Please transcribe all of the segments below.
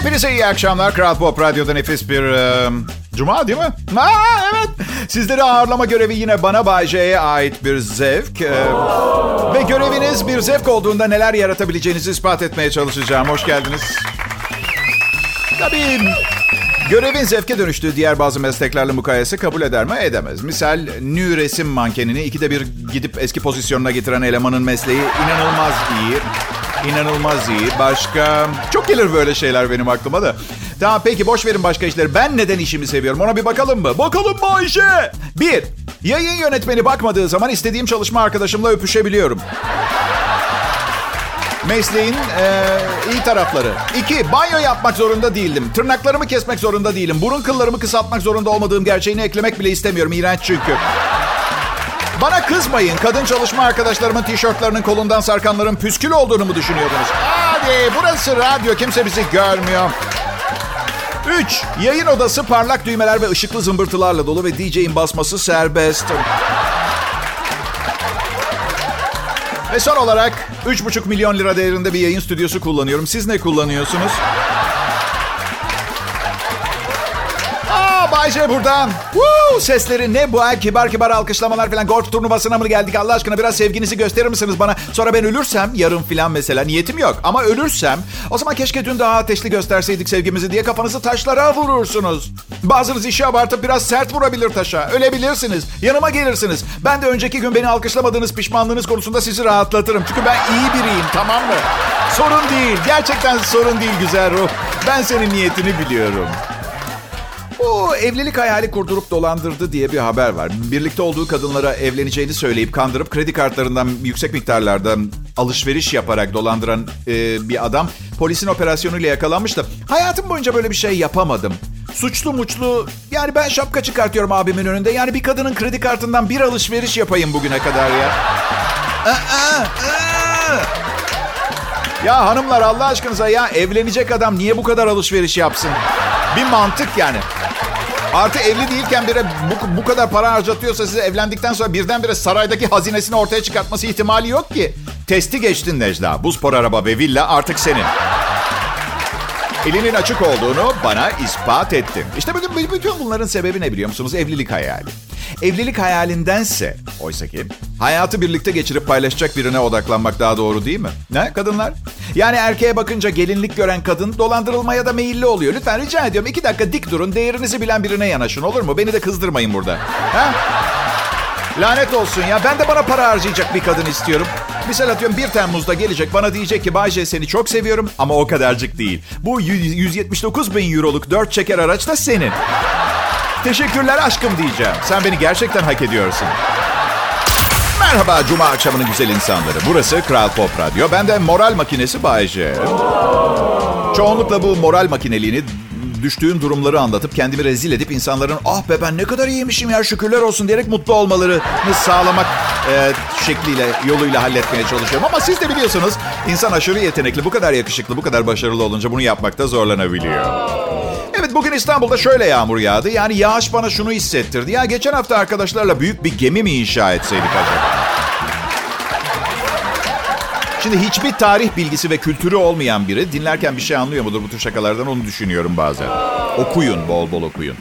Hepinize iyi akşamlar. Kral Pop Radyo'da nefis bir... e, Cuma değil mi? Aa, evet. Sizleri ağırlama görevi yine bana Bay ait bir zevk. E, ve göreviniz bir zevk olduğunda neler yaratabileceğinizi ispat etmeye çalışacağım. Hoş geldiniz. Tabii görevin zevke dönüştüğü diğer bazı mesleklerle mukayese kabul eder mi? Edemez. Misal nü resim mankenini ikide bir gidip eski pozisyonuna getiren elemanın mesleği inanılmaz iyi. İnanılmaz iyi. Başka... Çok gelir böyle şeyler benim aklıma da. Tamam peki boş verin başka işleri. Ben neden işimi seviyorum ona bir bakalım mı? Bakalım mı Ayşe? Bir, yayın yönetmeni bakmadığı zaman istediğim çalışma arkadaşımla öpüşebiliyorum. Mesleğin eee, iyi tarafları. İki, banyo yapmak zorunda değildim. Tırnaklarımı kesmek zorunda değilim. Burun kıllarımı kısaltmak zorunda olmadığım gerçeğini eklemek bile istemiyorum. İğrenç çünkü. Bana kızmayın. Kadın çalışma arkadaşlarımın tişörtlerinin kolundan sarkanların püskül olduğunu mu düşünüyordunuz? Hadi burası radyo. Kimse bizi görmüyor. 3. Yayın odası parlak düğmeler ve ışıklı zımbırtılarla dolu ve DJ'in basması serbest. Ve son olarak 3,5 milyon lira değerinde bir yayın stüdyosu kullanıyorum. Siz ne kullanıyorsunuz? Bayce buradan. Woo, sesleri ne bu? ha? Kibar kibar alkışlamalar falan. Golf turnuvasına mı geldik Allah aşkına? Biraz sevginizi gösterir misiniz bana? Sonra ben ölürsem yarın falan mesela niyetim yok. Ama ölürsem o zaman keşke dün daha ateşli gösterseydik sevgimizi diye kafanızı taşlara vurursunuz. Bazınız işi abartıp biraz sert vurabilir taşa. Ölebilirsiniz. Yanıma gelirsiniz. Ben de önceki gün beni alkışlamadığınız pişmanlığınız konusunda sizi rahatlatırım. Çünkü ben iyi biriyim tamam mı? Sorun değil. Gerçekten sorun değil güzel ruh. Ben senin niyetini biliyorum. Bu evlilik hayali kurdurup dolandırdı diye bir haber var. Birlikte olduğu kadınlara evleneceğini söyleyip kandırıp kredi kartlarından yüksek miktarlarda alışveriş yaparak dolandıran e, bir adam polisin operasyonuyla yakalanmış da hayatım boyunca böyle bir şey yapamadım. Suçlu muçlu yani ben şapka çıkartıyorum abimin önünde. Yani bir kadının kredi kartından bir alışveriş yapayım bugüne kadar ya. Aa, aa. Ya hanımlar Allah aşkınıza ya evlenecek adam niye bu kadar alışveriş yapsın? Bir mantık yani. Artı evli değilken bile bu, bu kadar para harcatıyorsa size evlendikten sonra birdenbire saraydaki hazinesini ortaya çıkartması ihtimali yok ki. Testi geçtin Necla. Bu spor araba ve villa artık senin. Elinin açık olduğunu bana ispat ettin. İşte bütün, bütün bunların sebebi ne biliyor musunuz? Evlilik hayali. Evlilik hayalindense oysa ki hayatı birlikte geçirip paylaşacak birine odaklanmak daha doğru değil mi? Ne kadınlar? Yani erkeğe bakınca gelinlik gören kadın dolandırılmaya da meyilli oluyor. Lütfen rica ediyorum iki dakika dik durun değerinizi bilen birine yanaşın olur mu? Beni de kızdırmayın burada. Ha? Lanet olsun ya. Ben de bana para harcayacak bir kadın istiyorum. Misal atıyorum 1 Temmuz'da gelecek bana diyecek ki Bayce seni çok seviyorum ama o kadarcık değil. Bu 179 bin euroluk 4 çeker araç da senin. Teşekkürler aşkım diyeceğim. Sen beni gerçekten hak ediyorsun. Merhaba Cuma akşamının güzel insanları. Burası Kral Pop Radyo. Ben de moral makinesi Bayce. Çoğunlukla bu moral makineliğini düştüğün durumları anlatıp kendimi rezil edip insanların ah be ben ne kadar iyiymişim ya şükürler olsun diyerek mutlu olmalarını sağlamak e, şekliyle yoluyla halletmeye çalışıyorum. Ama siz de biliyorsunuz insan aşırı yetenekli bu kadar yakışıklı bu kadar başarılı olunca bunu yapmakta zorlanabiliyor. Evet bugün İstanbul'da şöyle yağmur yağdı. Yani yağış bana şunu hissettirdi. Ya geçen hafta arkadaşlarla büyük bir gemi mi inşa etseydik acaba? Şimdi hiçbir tarih bilgisi ve kültürü olmayan biri dinlerken bir şey anlıyor mudur bu tür şakalardan onu düşünüyorum bazen. Okuyun bol bol okuyun.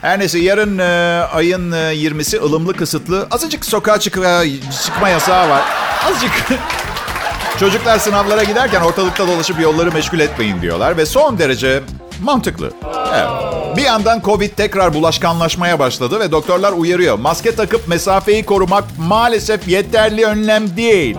Her neyse yarın e, ayın e, 20'si ılımlı kısıtlı. Azıcık sokağa çıkma, çıkma yasağı var. Azıcık Çocuklar sınavlara giderken ortalıkta dolaşıp yolları meşgul etmeyin diyorlar ve son derece mantıklı. Evet. Bir yandan Covid tekrar bulaşkanlaşmaya başladı ve doktorlar uyarıyor. Maske takıp mesafeyi korumak maalesef yeterli önlem değil.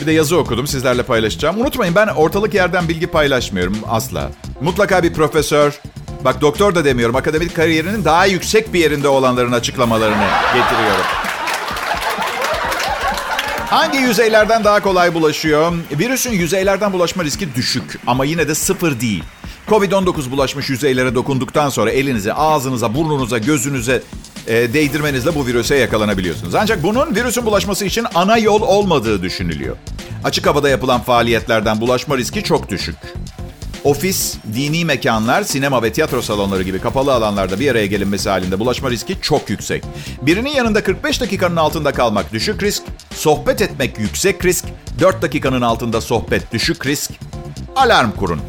Bir de yazı okudum sizlerle paylaşacağım. Unutmayın ben ortalık yerden bilgi paylaşmıyorum asla. Mutlaka bir profesör, bak doktor da demiyorum akademik kariyerinin daha yüksek bir yerinde olanların açıklamalarını getiriyorum. Hangi yüzeylerden daha kolay bulaşıyor? Virüsün yüzeylerden bulaşma riski düşük ama yine de sıfır değil. Covid-19 bulaşmış yüzeylere dokunduktan sonra elinize, ağzınıza, burnunuza, gözünüze e, değdirmenizle bu virüse yakalanabiliyorsunuz. Ancak bunun virüsün bulaşması için ana yol olmadığı düşünülüyor. Açık havada yapılan faaliyetlerden bulaşma riski çok düşük. Ofis, dini mekanlar, sinema ve tiyatro salonları gibi kapalı alanlarda bir araya gelinmesi halinde bulaşma riski çok yüksek. Birinin yanında 45 dakikanın altında kalmak düşük risk, sohbet etmek yüksek risk, 4 dakikanın altında sohbet düşük risk. Alarm kurun.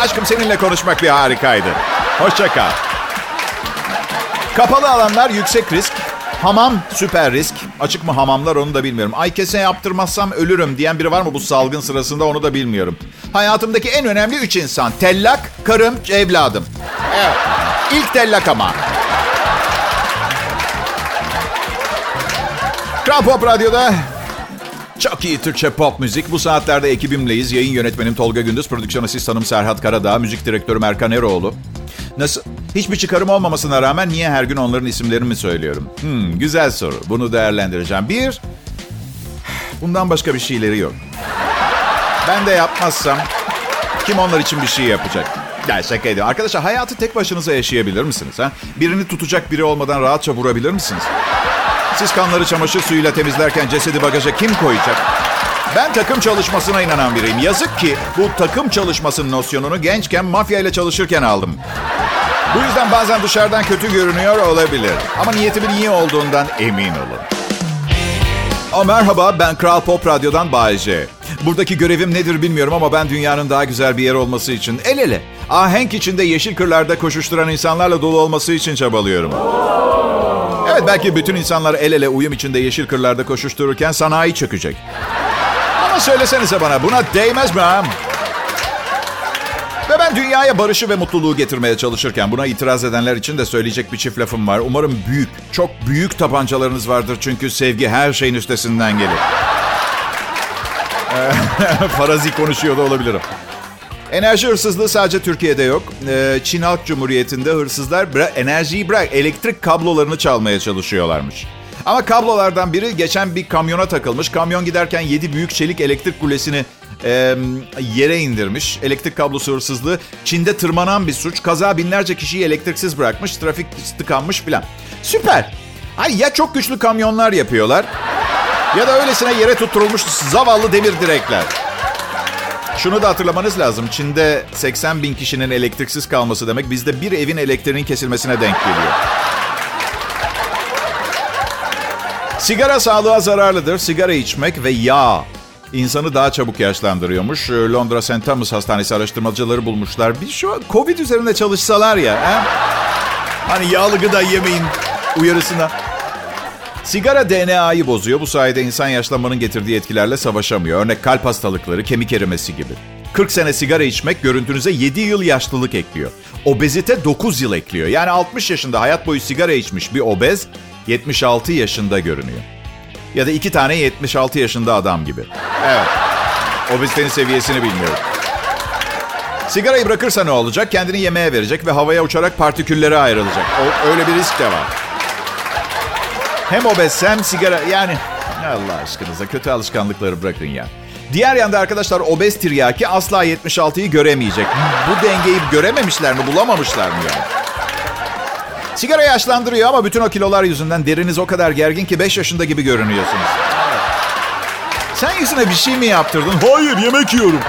Aşkım seninle konuşmak bir harikaydı. Hoşça kal. Kapalı alanlar yüksek risk. Hamam süper risk. Açık mı hamamlar onu da bilmiyorum. Ay kese yaptırmazsam ölürüm diyen biri var mı bu salgın sırasında onu da bilmiyorum. Hayatımdaki en önemli üç insan. Tellak, karım, evladım. Evet. İlk tellak ama. Kral Pop Radyo'da çok iyi Türkçe pop müzik. Bu saatlerde ekibimleyiz. Yayın yönetmenim Tolga Gündüz, prodüksiyon asistanım Serhat Karadağ, müzik direktörüm Erkan Eroğlu. Nasıl? Hiçbir çıkarım olmamasına rağmen niye her gün onların isimlerini mi söylüyorum? Hmm, güzel soru. Bunu değerlendireceğim. Bir, bundan başka bir şeyleri yok. Ben de yapmazsam kim onlar için bir şey yapacak? Ya şaka ediyorum. Arkadaşlar hayatı tek başınıza yaşayabilir misiniz? Ha? Birini tutacak biri olmadan rahatça vurabilir misiniz? Siz kanları çamaşır suyuyla temizlerken cesedi bagaja kim koyacak? Ben takım çalışmasına inanan biriyim. Yazık ki bu takım çalışmasının nosyonunu gençken mafya ile çalışırken aldım. Bu yüzden bazen dışarıdan kötü görünüyor olabilir. Ama niyetimin iyi olduğundan emin olun. O merhaba ben Kral Pop Radyo'dan Bayece. Buradaki görevim nedir bilmiyorum ama ben dünyanın daha güzel bir yer olması için el ele, ahenk içinde yeşil kırlarda koşuşturan insanlarla dolu olması için çabalıyorum. Evet belki bütün insanlar el ele uyum içinde yeşil kırlarda koşuştururken sanayi çökecek. Ama söylesenize bana buna değmez mi ha? Ve ben dünyaya barışı ve mutluluğu getirmeye çalışırken buna itiraz edenler için de söyleyecek bir çift lafım var. Umarım büyük, çok büyük tabancalarınız vardır çünkü sevgi her şeyin üstesinden gelir. Farazi konuşuyor da olabilirim. Enerji hırsızlığı sadece Türkiye'de yok. Ee, Çin Halk Cumhuriyeti'nde hırsızlar bıra- enerjiyi bırak elektrik kablolarını çalmaya çalışıyorlarmış. Ama kablolardan biri geçen bir kamyona takılmış. Kamyon giderken 7 büyük çelik elektrik kulesini e, yere indirmiş. Elektrik kablosu hırsızlığı Çin'de tırmanan bir suç. Kaza binlerce kişiyi elektriksiz bırakmış. Trafik tıkanmış filan. Süper. Ay ya çok güçlü kamyonlar yapıyorlar ya da öylesine yere tutturulmuş zavallı demir direkler. Şunu da hatırlamanız lazım. Çin'de 80 bin kişinin elektriksiz kalması demek bizde bir evin elektriğinin kesilmesine denk geliyor. Sigara sağlığa zararlıdır. Sigara içmek ve yağ insanı daha çabuk yaşlandırıyormuş. Ee, Londra St. Thomas Hastanesi araştırmacıları bulmuşlar. Bir şu Covid üzerinde çalışsalar ya. He? Hani yağlı gıda yemeyin uyarısına. Sigara DNA'yı bozuyor. Bu sayede insan yaşlanmanın getirdiği etkilerle savaşamıyor. Örnek kalp hastalıkları, kemik erimesi gibi. 40 sene sigara içmek görüntünüze 7 yıl yaşlılık ekliyor. Obezite 9 yıl ekliyor. Yani 60 yaşında hayat boyu sigara içmiş bir obez 76 yaşında görünüyor. Ya da iki tane 76 yaşında adam gibi. Evet. Obezitenin seviyesini bilmiyorum. Sigarayı bırakırsa ne olacak? Kendini yemeğe verecek ve havaya uçarak partiküllere ayrılacak. O, öyle bir risk de var. Hem obez hem sigara yani Allah aşkınıza kötü alışkanlıkları bırakın ya. Diğer yanda arkadaşlar obez tiryaki asla 76'yı göremeyecek. Bu dengeyi görememişler mi bulamamışlar mı yani? Sigara yaşlandırıyor ama bütün o kilolar yüzünden deriniz o kadar gergin ki 5 yaşında gibi görünüyorsunuz. Sen yüzüne bir şey mi yaptırdın? Hayır yemek yiyorum.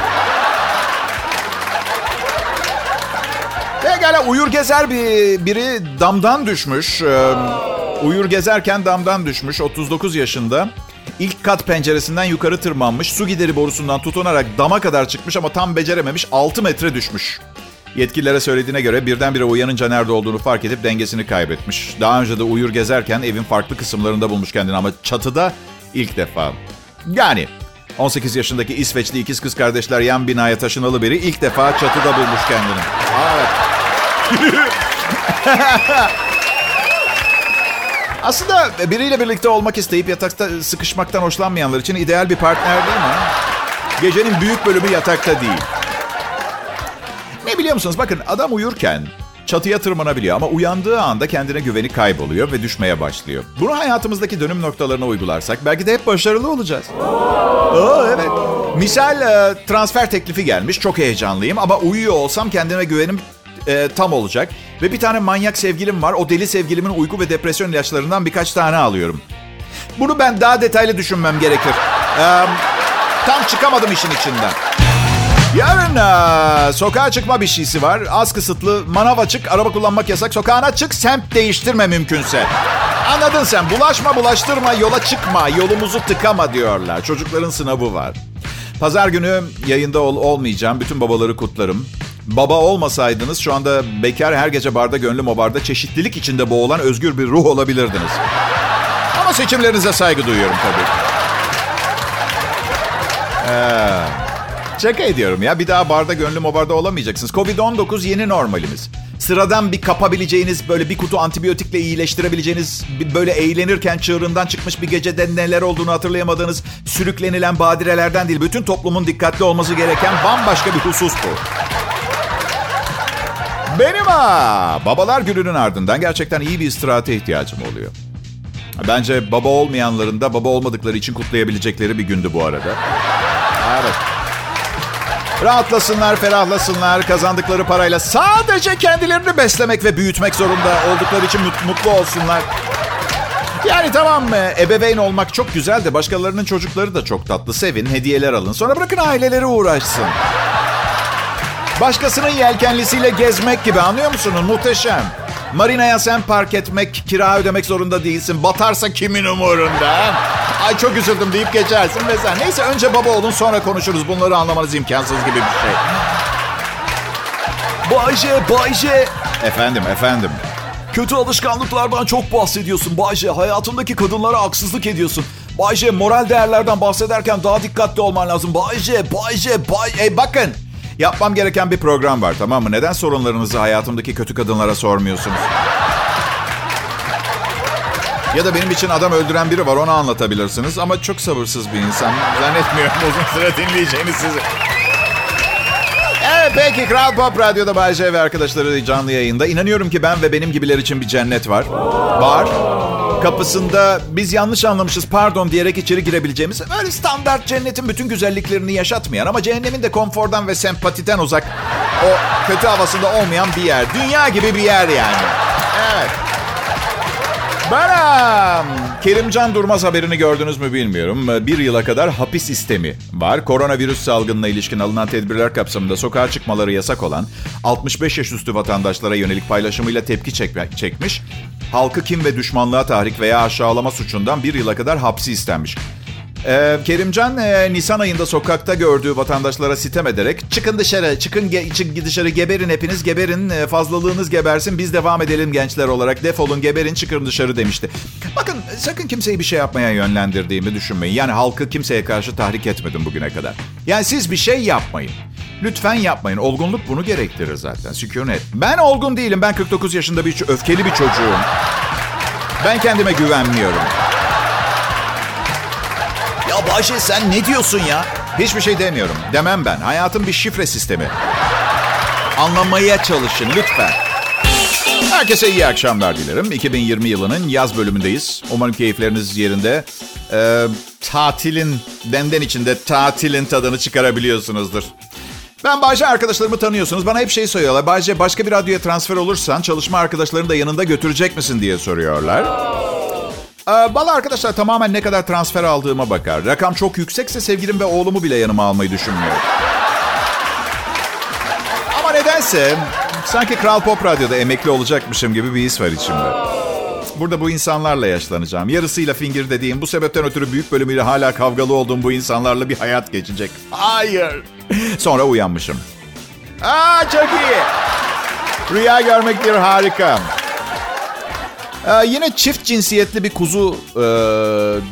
Pekala uyur gezer bir, biri damdan düşmüş. Ee, uyur gezerken damdan düşmüş 39 yaşında. İlk kat penceresinden yukarı tırmanmış. Su gideri borusundan tutunarak dama kadar çıkmış ama tam becerememiş. 6 metre düşmüş. Yetkililere söylediğine göre birdenbire uyanınca nerede olduğunu fark edip dengesini kaybetmiş. Daha önce de uyur gezerken evin farklı kısımlarında bulmuş kendini ama çatıda ilk defa. Yani 18 yaşındaki İsveçli ikiz kız kardeşler yan binaya taşınalı biri ilk defa çatıda bulmuş kendini. Evet. Aslında biriyle birlikte olmak isteyip yatakta sıkışmaktan hoşlanmayanlar için ideal bir partner değil mi? Gecenin büyük bölümü yatakta değil. Ne biliyor musunuz? Bakın adam uyurken çatıya tırmanabiliyor ama uyandığı anda kendine güveni kayboluyor ve düşmeye başlıyor. Bunu hayatımızdaki dönüm noktalarına uygularsak belki de hep başarılı olacağız. Oo, evet. Misal e, transfer teklifi gelmiş. Çok heyecanlıyım ama uyuyor olsam kendime güvenim e, tam olacak. Ve bir tane manyak sevgilim var. O deli sevgilimin uyku ve depresyon ilaçlarından birkaç tane alıyorum. Bunu ben daha detaylı düşünmem gerekir. E, tam çıkamadım işin içinden. Yarın e, sokağa çıkma bir şeysi var. Az kısıtlı, manav açık, araba kullanmak yasak. Sokağına çık, semt değiştirme mümkünse. Anladın sen. Bulaşma, bulaştırma, yola çıkma, yolumuzu tıkama diyorlar. Çocukların sınavı var. Pazar günü yayında ol, olmayacağım. Bütün babaları kutlarım. Baba olmasaydınız şu anda bekar her gece barda gönlüm o barda çeşitlilik içinde boğulan özgür bir ruh olabilirdiniz. Ama seçimlerinize saygı duyuyorum tabii. Ee, şaka ediyorum ya. Bir daha barda gönlüm o barda olamayacaksınız. Covid-19 yeni normalimiz. Sıradan bir kapabileceğiniz, böyle bir kutu antibiyotikle iyileştirebileceğiniz, böyle eğlenirken çığırından çıkmış bir gecede neler olduğunu hatırlayamadığınız sürüklenilen badirelerden değil. Bütün toplumun dikkatli olması gereken bambaşka bir husus bu. Benim ha, babalar gününün ardından gerçekten iyi bir istirahate ihtiyacım oluyor. Bence baba olmayanların da baba olmadıkları için kutlayabilecekleri bir gündü bu arada. Evet. Rahatlasınlar, ferahlasınlar. Kazandıkları parayla sadece kendilerini beslemek ve büyütmek zorunda oldukları için mutlu olsunlar. Yani tamam mı? Ebeveyn olmak çok güzel de başkalarının çocukları da çok tatlı. Sevin, hediyeler alın. Sonra bırakın aileleri uğraşsın. Başkasının yelkenlisiyle gezmek gibi anlıyor musunuz? Muhteşem. Marinaya sen park etmek, kira ödemek zorunda değilsin. Batarsa kimin umurunda? Ay çok üzüldüm deyip geçersin ve sen. Neyse önce baba olun sonra konuşuruz. Bunları anlamanız imkansız gibi bir şey. Bayce, Bayce. Efendim, efendim. Kötü alışkanlıklardan çok bahsediyorsun Bayce. Hayatındaki kadınlara haksızlık ediyorsun. Bayce moral değerlerden bahsederken daha dikkatli olman lazım. Bayce, Bayce, Bay... E bakın. Yapmam gereken bir program var tamam mı? Neden sorunlarınızı hayatımdaki kötü kadınlara sormuyorsunuz? Ya da benim için adam öldüren biri var onu anlatabilirsiniz. Ama çok sabırsız bir insan. Zannetmiyorum uzun süre dinleyeceğini sizi. Evet peki Kral Pop Radyo'da Bay J ve arkadaşları canlı yayında. İnanıyorum ki ben ve benim gibiler için bir cennet var. Var. Kapısında biz yanlış anlamışız pardon diyerek içeri girebileceğimiz böyle standart cennetin bütün güzelliklerini yaşatmayan ama cehennemin de konfordan ve sempatiden uzak o kötü havasında olmayan bir yer. Dünya gibi bir yer yani. Evet. Benim. Kerimcan Durmaz haberini gördünüz mü bilmiyorum. Bir yıla kadar hapis sistemi var. Koronavirüs salgınına ilişkin alınan tedbirler kapsamında sokağa çıkmaları yasak olan 65 yaş üstü vatandaşlara yönelik paylaşımıyla tepki çekmiş. Halkı kim ve düşmanlığa tahrik veya aşağılama suçundan bir yıla kadar hapsi istenmiş. Ee, Kerimcan e, Nisan ayında sokakta gördüğü vatandaşlara sitem ederek çıkın dışarı, çıkın ge- çık dışarı geberin hepiniz geberin e, fazlalığınız gebersin biz devam edelim gençler olarak defolun geberin çıkın dışarı demişti. Bakın sakın kimseyi bir şey yapmaya yönlendirdiğimi düşünmeyin. Yani halkı kimseye karşı tahrik etmedim bugüne kadar. Yani siz bir şey yapmayın. Lütfen yapmayın. Olgunluk bunu gerektirir zaten. Sükunet. Ben olgun değilim. Ben 49 yaşında bir öfkeli bir çocuğum. Ben kendime güvenmiyorum. Ya sen ne diyorsun ya? Hiçbir şey demiyorum. Demem ben. Hayatım bir şifre sistemi. Anlamaya çalışın lütfen. Herkese iyi akşamlar dilerim. 2020 yılının yaz bölümündeyiz. Umarım keyifleriniz yerinde. Ee, tatilin, denden içinde tatilin tadını çıkarabiliyorsunuzdur. Ben Bayce arkadaşlarımı tanıyorsunuz. Bana hep şey soruyorlar. Bayce başka bir radyoya transfer olursan çalışma arkadaşlarını da yanında götürecek misin diye soruyorlar. Ee, Valla arkadaşlar tamamen ne kadar transfer aldığıma bakar. Rakam çok yüksekse sevgilim ve oğlumu bile yanıma almayı düşünmüyorum. Ama nedense sanki Kral Pop Radyo'da emekli olacakmışım gibi bir his var içimde. Burada bu insanlarla yaşlanacağım. Yarısıyla fingir dediğim, bu sebepten ötürü büyük bölümüyle hala kavgalı olduğum bu insanlarla bir hayat geçecek. Hayır. Sonra uyanmışım. Aa çok iyi. Rüya görmek bir harika. Ee, yine çift cinsiyetli bir kuzu e,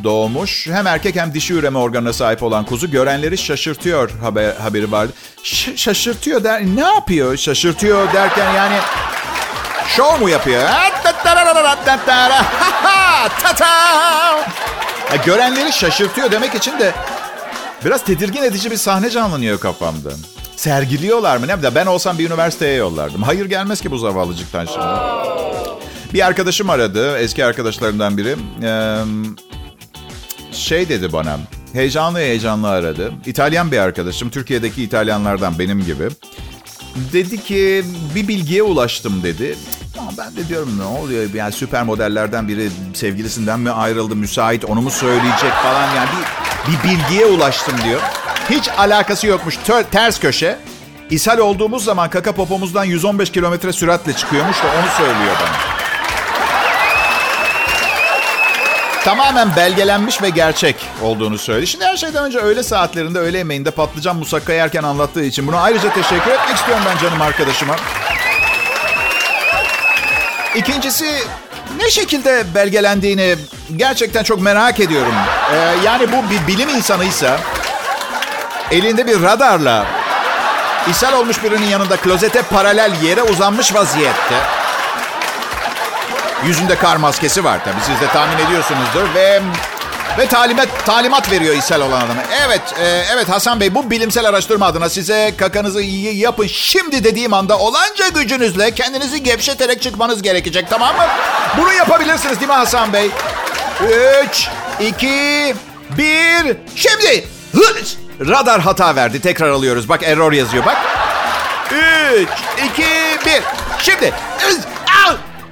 doğmuş. Hem erkek hem dişi üreme organına sahip olan kuzu görenleri şaşırtıyor haber, haberi vardı. Ş- şaşırtıyor der, ne yapıyor şaşırtıyor derken yani şov mu yapıyor? Ya, görenleri şaşırtıyor demek için de biraz tedirgin edici bir sahne canlanıyor kafamda. Sergiliyorlar mı ne? Ben olsam bir üniversiteye yollardım. Hayır gelmez ki bu zavallıcıktan şimdi. Bir arkadaşım aradı, eski arkadaşlarımdan biri. Ee, şey dedi bana, heyecanlı heyecanlı aradı. İtalyan bir arkadaşım, Türkiye'deki İtalyanlardan benim gibi. Dedi ki bir bilgiye ulaştım dedi. Ama ben de diyorum ne oluyor yani süper modellerden biri sevgilisinden mi ayrıldı müsait onu mu söyleyecek falan yani bir, bir bilgiye ulaştım diyor. Hiç alakası yokmuş ters köşe. İshal olduğumuz zaman kaka popomuzdan 115 kilometre süratle çıkıyormuş da onu söylüyor bana. Tamamen belgelenmiş ve gerçek olduğunu söyledi. Şimdi her şeyden önce öğle saatlerinde, öğle yemeğinde patlıcan musakka yerken anlattığı için bunu ayrıca teşekkür etmek istiyorum ben canım arkadaşıma. İkincisi ne şekilde belgelendiğini gerçekten çok merak ediyorum. Ee, yani bu bir bilim insanıysa elinde bir radarla ishal olmuş birinin yanında klozete paralel yere uzanmış vaziyette. Yüzünde kar maskesi var tabii siz de tahmin ediyorsunuzdur ve ve talimat talimat veriyor ishal olan adama. Evet, e, evet Hasan Bey bu bilimsel araştırma adına size kakanızı iyi yapın. Şimdi dediğim anda olanca gücünüzle kendinizi gevşeterek çıkmanız gerekecek tamam mı? Bunu yapabilirsiniz değil mi Hasan Bey? 3, 2, 1, şimdi. Radar hata verdi. Tekrar alıyoruz. Bak error yazıyor bak. 3, 2, 1. Şimdi.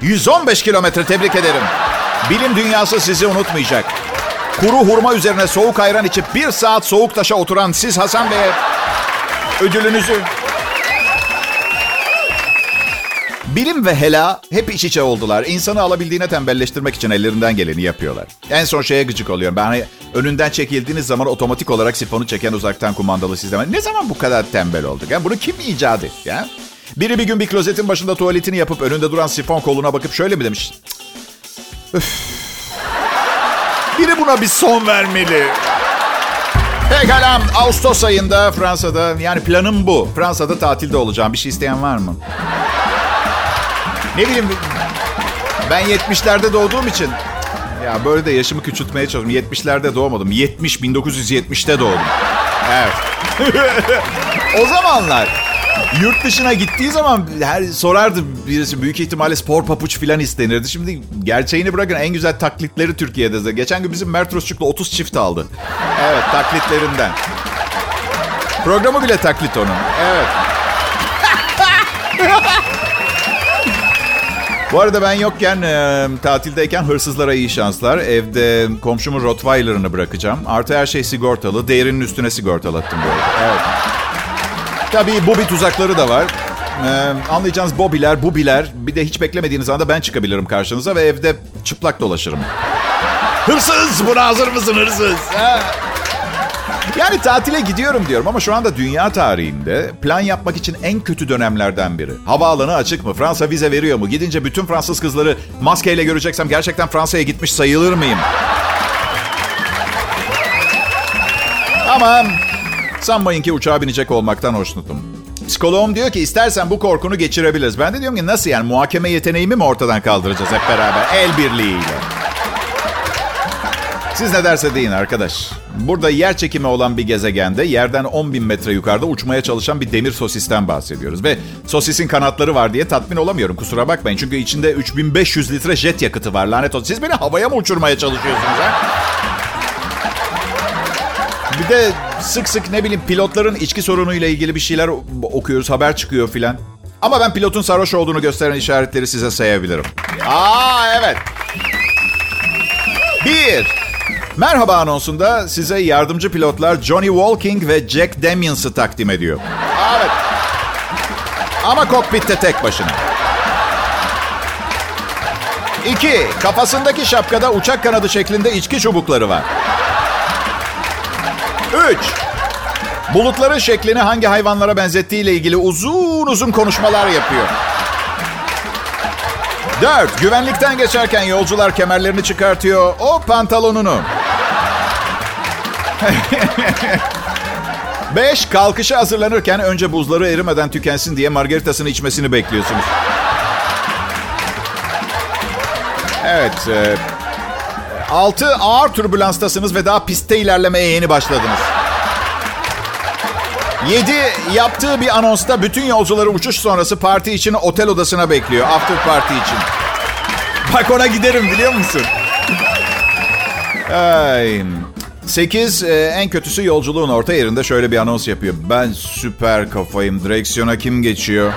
115 kilometre tebrik ederim. Bilim dünyası sizi unutmayacak. Kuru hurma üzerine soğuk ayran içip bir saat soğuk taşa oturan siz Hasan Bey'e ödülünüzü... Bilim ve hela hep iç içe oldular. İnsanı alabildiğine tembelleştirmek için ellerinden geleni yapıyorlar. En son şeye gıcık oluyorum. Ben hani önünden çekildiğiniz zaman otomatik olarak sifonu çeken uzaktan kumandalı sistem. Ne zaman bu kadar tembel olduk? Yani bunu kim icat etti? Ya? Biri bir gün bir klozetin başında tuvaletini yapıp önünde duran sifon koluna bakıp şöyle mi demiş? Üf. Biri buna bir son vermeli. Pekala Ağustos ayında Fransa'da yani planım bu. Fransa'da tatilde olacağım. Bir şey isteyen var mı? Ne bileyim ben 70'lerde doğduğum için ya böyle de yaşımı küçültmeye çalışıyorum. 70'lerde doğmadım. 70 1970'te doğdum. Evet. o zamanlar yurt dışına gittiği zaman her sorardı birisi büyük ihtimalle spor papuç filan istenirdi. Şimdi gerçeğini bırakın en güzel taklitleri Türkiye'de. Geçen gün bizim Mert Rusçuk'la 30 çift aldı. Evet taklitlerinden. Programı bile taklit onun. Evet. Bu arada ben yokken e, tatildeyken hırsızlara iyi şanslar. Evde komşumun Rottweiler'ını bırakacağım. Artı her şey sigortalı. Değerinin üstüne sigortalattım bu arada. Evet. Tabii Bobby tuzakları da var. Ee, anlayacağınız Bobiler, Bubiler. Bir de hiç beklemediğiniz anda ben çıkabilirim karşınıza ve evde çıplak dolaşırım. Hırsız! Buna hazır mısın hırsız? Yani tatile gidiyorum diyorum ama şu anda dünya tarihinde plan yapmak için en kötü dönemlerden biri. Havaalanı açık mı? Fransa vize veriyor mu? Gidince bütün Fransız kızları maskeyle göreceksem gerçekten Fransa'ya gitmiş sayılır mıyım? Ama sanmayın ki uçağa binecek olmaktan hoşnutum. Psikoloğum diyor ki istersen bu korkunu geçirebiliriz. Ben de diyorum ki nasıl yani muhakeme yeteneğimi mi ortadan kaldıracağız hep beraber el birliğiyle? Siz ne derse deyin arkadaş. Burada yer çekimi olan bir gezegende yerden 10 bin metre yukarıda uçmaya çalışan bir demir sosisten bahsediyoruz. Ve sosisin kanatları var diye tatmin olamıyorum kusura bakmayın. Çünkü içinde 3500 litre jet yakıtı var lanet olsun. Siz beni havaya mı uçurmaya çalışıyorsunuz ha? De sık sık ne bileyim pilotların içki sorunuyla ilgili bir şeyler okuyoruz. Haber çıkıyor filan. Ama ben pilotun sarhoş olduğunu gösteren işaretleri size sayabilirim. Aa evet. Bir. Merhaba anonsunda size yardımcı pilotlar Johnny Walking ve Jack Daniels'ı takdim ediyor. Evet. Ama kokpitte tek başına. İki, kafasındaki şapkada uçak kanadı şeklinde içki çubukları var. Üç, bulutların şeklini hangi hayvanlara benzettiğiyle ilgili uzun uzun konuşmalar yapıyor. Dört, güvenlikten geçerken yolcular kemerlerini çıkartıyor. O pantolonunu. Beş, kalkışa hazırlanırken önce buzları erimeden tükensin diye margaritasını içmesini bekliyorsunuz. Evet. E, altı, ağır türbülanstasınız ve daha pistte ilerlemeye yeni başladınız. Yedi, yaptığı bir anonsta bütün yolcuları uçuş sonrası parti için otel odasına bekliyor. After party için. Bak ona giderim biliyor musun? Ay. 8 e, en kötüsü yolculuğun orta yerinde şöyle bir anons yapıyor. Ben süper kafayım. Direksiyona kim geçiyor?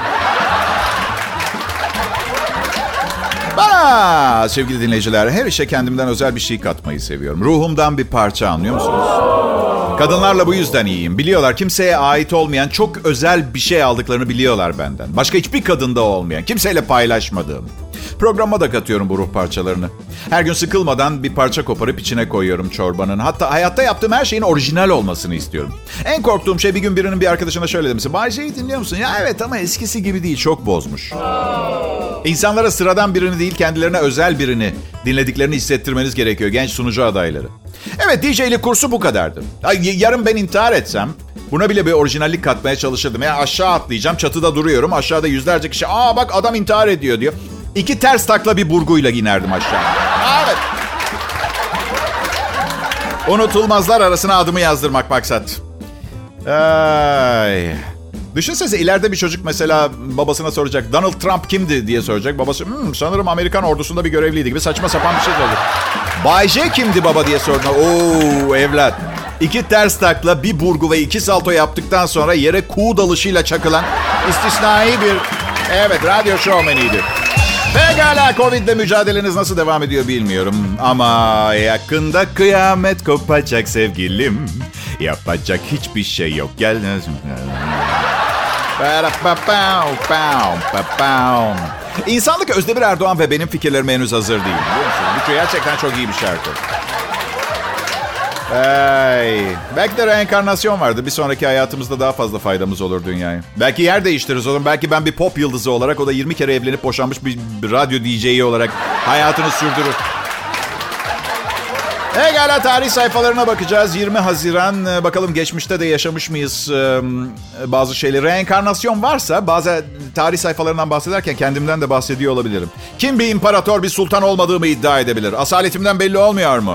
Sevgili dinleyiciler her işe kendimden özel bir şey katmayı seviyorum. Ruhumdan bir parça anlıyor musunuz? Kadınlarla bu yüzden iyiyim. Biliyorlar kimseye ait olmayan çok özel bir şey aldıklarını biliyorlar benden. Başka hiçbir kadında olmayan, kimseyle paylaşmadığım. Programa da katıyorum bu ruh parçalarını. Her gün sıkılmadan bir parça koparıp içine koyuyorum çorbanın. Hatta hayatta yaptığım her şeyin orijinal olmasını istiyorum. En korktuğum şey bir gün birinin bir arkadaşına şöyle demesi. Bay J'yi dinliyor musun? Ya evet ama eskisi gibi değil. Çok bozmuş. İnsanlara sıradan birini değil kendilerine özel birini dinlediklerini hissettirmeniz gerekiyor genç sunucu adayları. Evet DJ'lik kursu bu kadardı. Yarın ben intihar etsem buna bile bir orijinallik katmaya çalışırdım. Ya aşağı atlayacağım çatıda duruyorum aşağıda yüzlerce kişi aa bak adam intihar ediyor diyor. İki ters takla bir burguyla inerdim aşağı. Evet. Unutulmazlar arasına adımı yazdırmak maksat. Ay. Düşünsenize ileride bir çocuk mesela babasına soracak. Donald Trump kimdi diye soracak. Babası hmm, sanırım Amerikan ordusunda bir görevliydi gibi saçma sapan bir şey söyledi. Bay J kimdi baba diye sordu. Oo evlat. İki ters takla, bir burgu ve iki salto yaptıktan sonra yere kuğu dalışıyla çakılan istisnai bir evet radyo şovmeniydi. Pekala Covid'le mücadeleniz nasıl devam ediyor bilmiyorum. Ama yakında kıyamet kopacak sevgilim. Yapacak hiçbir şey yok. Gel. İnsanlık Özdemir Erdoğan ve benim fikirlerim henüz hazır değil. Biliyor musun? Bu gerçekten çok iyi bir şarkı. Hey. Belki de reenkarnasyon vardı. Bir sonraki hayatımızda daha fazla faydamız olur dünyaya. Belki yer değiştiririz oğlum. Belki ben bir pop yıldızı olarak o da 20 kere evlenip boşanmış bir, bir radyo DJ'i olarak hayatını sürdürür. Egala tarih sayfalarına bakacağız. 20 Haziran. E, bakalım geçmişte de yaşamış mıyız e, bazı şeyleri. Reenkarnasyon varsa bazı tarih sayfalarından bahsederken kendimden de bahsediyor olabilirim. Kim bir imparator bir sultan olmadığımı iddia edebilir? Asaletimden belli olmuyor mu?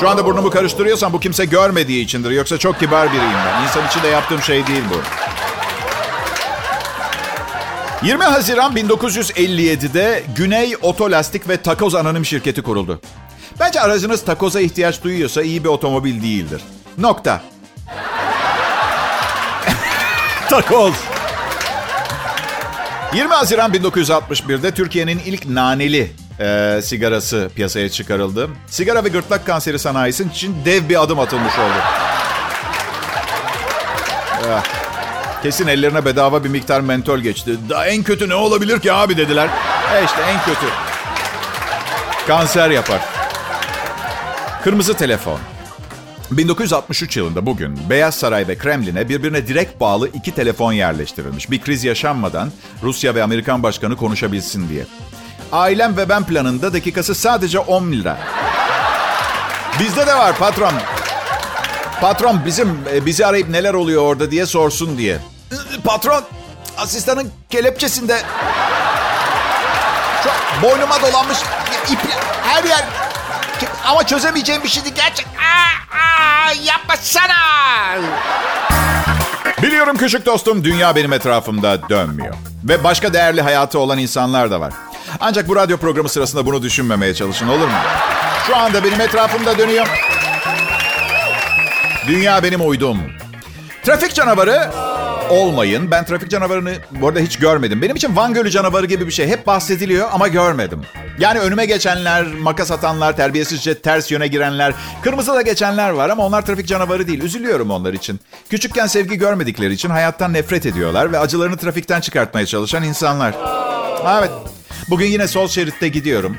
Şu anda burnumu karıştırıyorsam bu kimse görmediği içindir. Yoksa çok kibar biriyim ben. İnsan için de yaptığım şey değil bu. 20 Haziran 1957'de Güney Otolastik ve Takoz Anonim Şirketi kuruldu. Bence aracınız takoza ihtiyaç duyuyorsa iyi bir otomobil değildir. Nokta. takoz. 20 Haziran 1961'de Türkiye'nin ilk naneli e, sigarası piyasaya çıkarıldı. Sigara ve gırtlak kanseri sanayisi için dev bir adım atılmış oldu. Eh, kesin ellerine bedava bir miktar mentol geçti. Daha en kötü ne olabilir ki abi dediler. E işte en kötü. Kanser yapar. Kırmızı telefon. 1963 yılında bugün Beyaz Saray ve Kremlin'e birbirine direkt bağlı iki telefon yerleştirilmiş. Bir kriz yaşanmadan Rusya ve Amerikan başkanı konuşabilsin diye. Ailem ve ben planında dakikası sadece 10 lira. Bizde de var patron. Patron bizim e, bizi arayıp neler oluyor orada diye sorsun diye. Patron asistanın kelepçesinde çok boynuma dolanmış iple her yer ama çözemeyeceğim bir şeydi gerçek. Aa, aa, yapmasana. Biliyorum küçük dostum dünya benim etrafımda dönmüyor. Ve başka değerli hayatı olan insanlar da var. Ancak bu radyo programı sırasında bunu düşünmemeye çalışın olur mu? Şu anda benim etrafımda dönüyor. Dünya benim uydum. Trafik canavarı olmayın. Ben trafik canavarını bu arada hiç görmedim. Benim için Van Gölü canavarı gibi bir şey. Hep bahsediliyor ama görmedim. Yani önüme geçenler, makas atanlar, terbiyesizce ters yöne girenler, kırmızı da geçenler var ama onlar trafik canavarı değil. Üzülüyorum onlar için. Küçükken sevgi görmedikleri için hayattan nefret ediyorlar ve acılarını trafikten çıkartmaya çalışan insanlar. Evet. Bugün yine sol şeritte gidiyorum.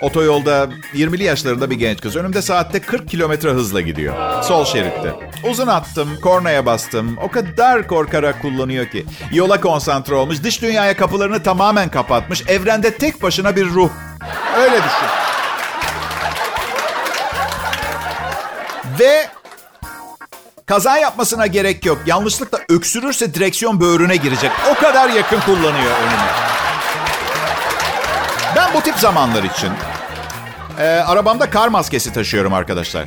Otoyolda 20'li yaşlarında bir genç kız önümde saatte 40 kilometre hızla gidiyor. Sol şeritte. Uzun attım, kornaya bastım. O kadar korkarak kullanıyor ki. Yola konsantre olmuş, dış dünyaya kapılarını tamamen kapatmış. Evrende tek başına bir ruh. Öyle düşün. Ve kaza yapmasına gerek yok. Yanlışlıkla öksürürse direksiyon böğrüne girecek. O kadar yakın kullanıyor önüne. Bu tip zamanlar için e, arabamda kar maskesi taşıyorum arkadaşlar.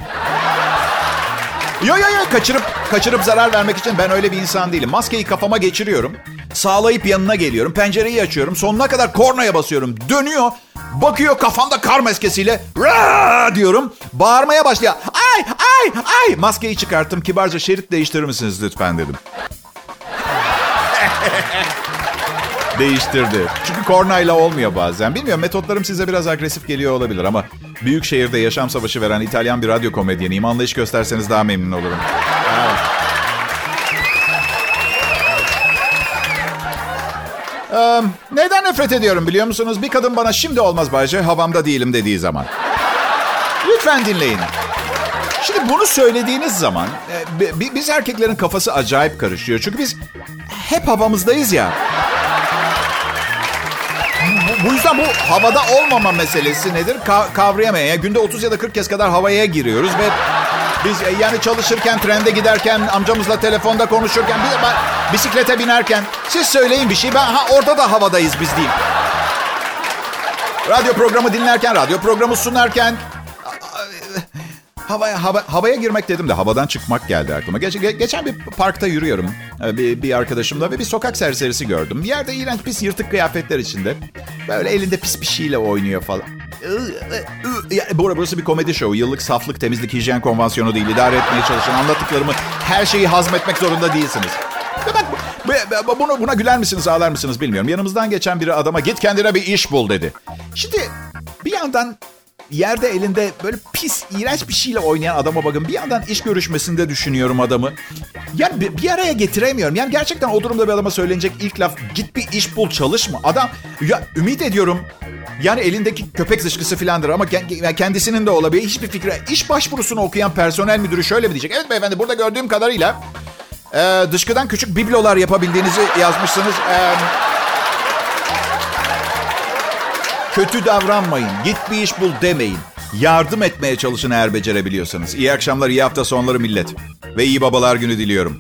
Yo yo yo kaçırıp kaçırıp zarar vermek için ben öyle bir insan değilim. Maskeyi kafama geçiriyorum. Sağlayıp yanına geliyorum. Pencereyi açıyorum. Sonuna kadar kornaya basıyorum. Dönüyor. Bakıyor kafamda kar maskesiyle. Raa diyorum. Bağırmaya başlıyor. Ay ay ay. Maskeyi çıkarttım. Kibarca şerit değiştirir misiniz lütfen dedim. Değiştirdi. Çünkü kornayla olmuyor bazen. Bilmiyorum metotlarım size biraz agresif geliyor olabilir ama büyük şehirde yaşam savaşı veren İtalyan bir radyo komedyeniyim. Anlayış gösterseniz daha memnun olurum. Ee, neyden nefret ediyorum biliyor musunuz? Bir kadın bana şimdi olmaz Bayce, havamda değilim dediği zaman. Lütfen dinleyin. Şimdi bunu söylediğiniz zaman e, biz erkeklerin kafası acayip karışıyor. Çünkü biz hep havamızdayız ya. Bu, bu yüzden bu havada olmama meselesi nedir? Ka- kavrayamayan. Yani günde 30 ya da 40 kez kadar havaya giriyoruz ve biz e, yani çalışırken, trende giderken, amcamızla telefonda konuşurken, bir de ben bisiklete binerken siz söyleyin bir şey. Ben ha orada da havadayız biz değil. Radyo programı dinlerken, radyo programı sunarken havaya hava, havaya girmek dedim de havadan çıkmak geldi aklıma. Geç, ge, geçen bir parkta yürüyorum e, bir, bir arkadaşımla ve bir sokak serserisi gördüm. Bir yerde iğrenç pis yırtık kıyafetler içinde. Böyle elinde pis bir şeyle oynuyor falan. Ya, bu arada burası bir komedi show. Yıllık saflık, temizlik, hijyen konvansiyonu değil. İdare etmeye çalışan anlattıklarımı her şeyi hazmetmek zorunda değilsiniz. Bunu, buna güler misiniz ağlar mısınız bilmiyorum. Yanımızdan geçen biri adama git kendine bir iş bul dedi. Şimdi bir yandan yerde elinde böyle pis, iğrenç bir şeyle oynayan adama bakın. Bir yandan iş görüşmesinde düşünüyorum adamı. Yani bir, bir araya getiremiyorum. Yani gerçekten o durumda bir adama söylenecek ilk laf git bir iş bul çalışma. Adam ya ümit ediyorum yani elindeki köpek dışkısı filandır ama kendisinin de olabilir. Hiçbir fikri. İş başvurusunu okuyan personel müdürü şöyle mi diyecek? Evet beyefendi burada gördüğüm kadarıyla e, dışkıdan küçük biblolar yapabildiğinizi yazmışsınız. E, kötü davranmayın. Git bir iş bul demeyin. Yardım etmeye çalışın eğer becerebiliyorsanız. İyi akşamlar, iyi hafta sonları millet. Ve iyi babalar günü diliyorum.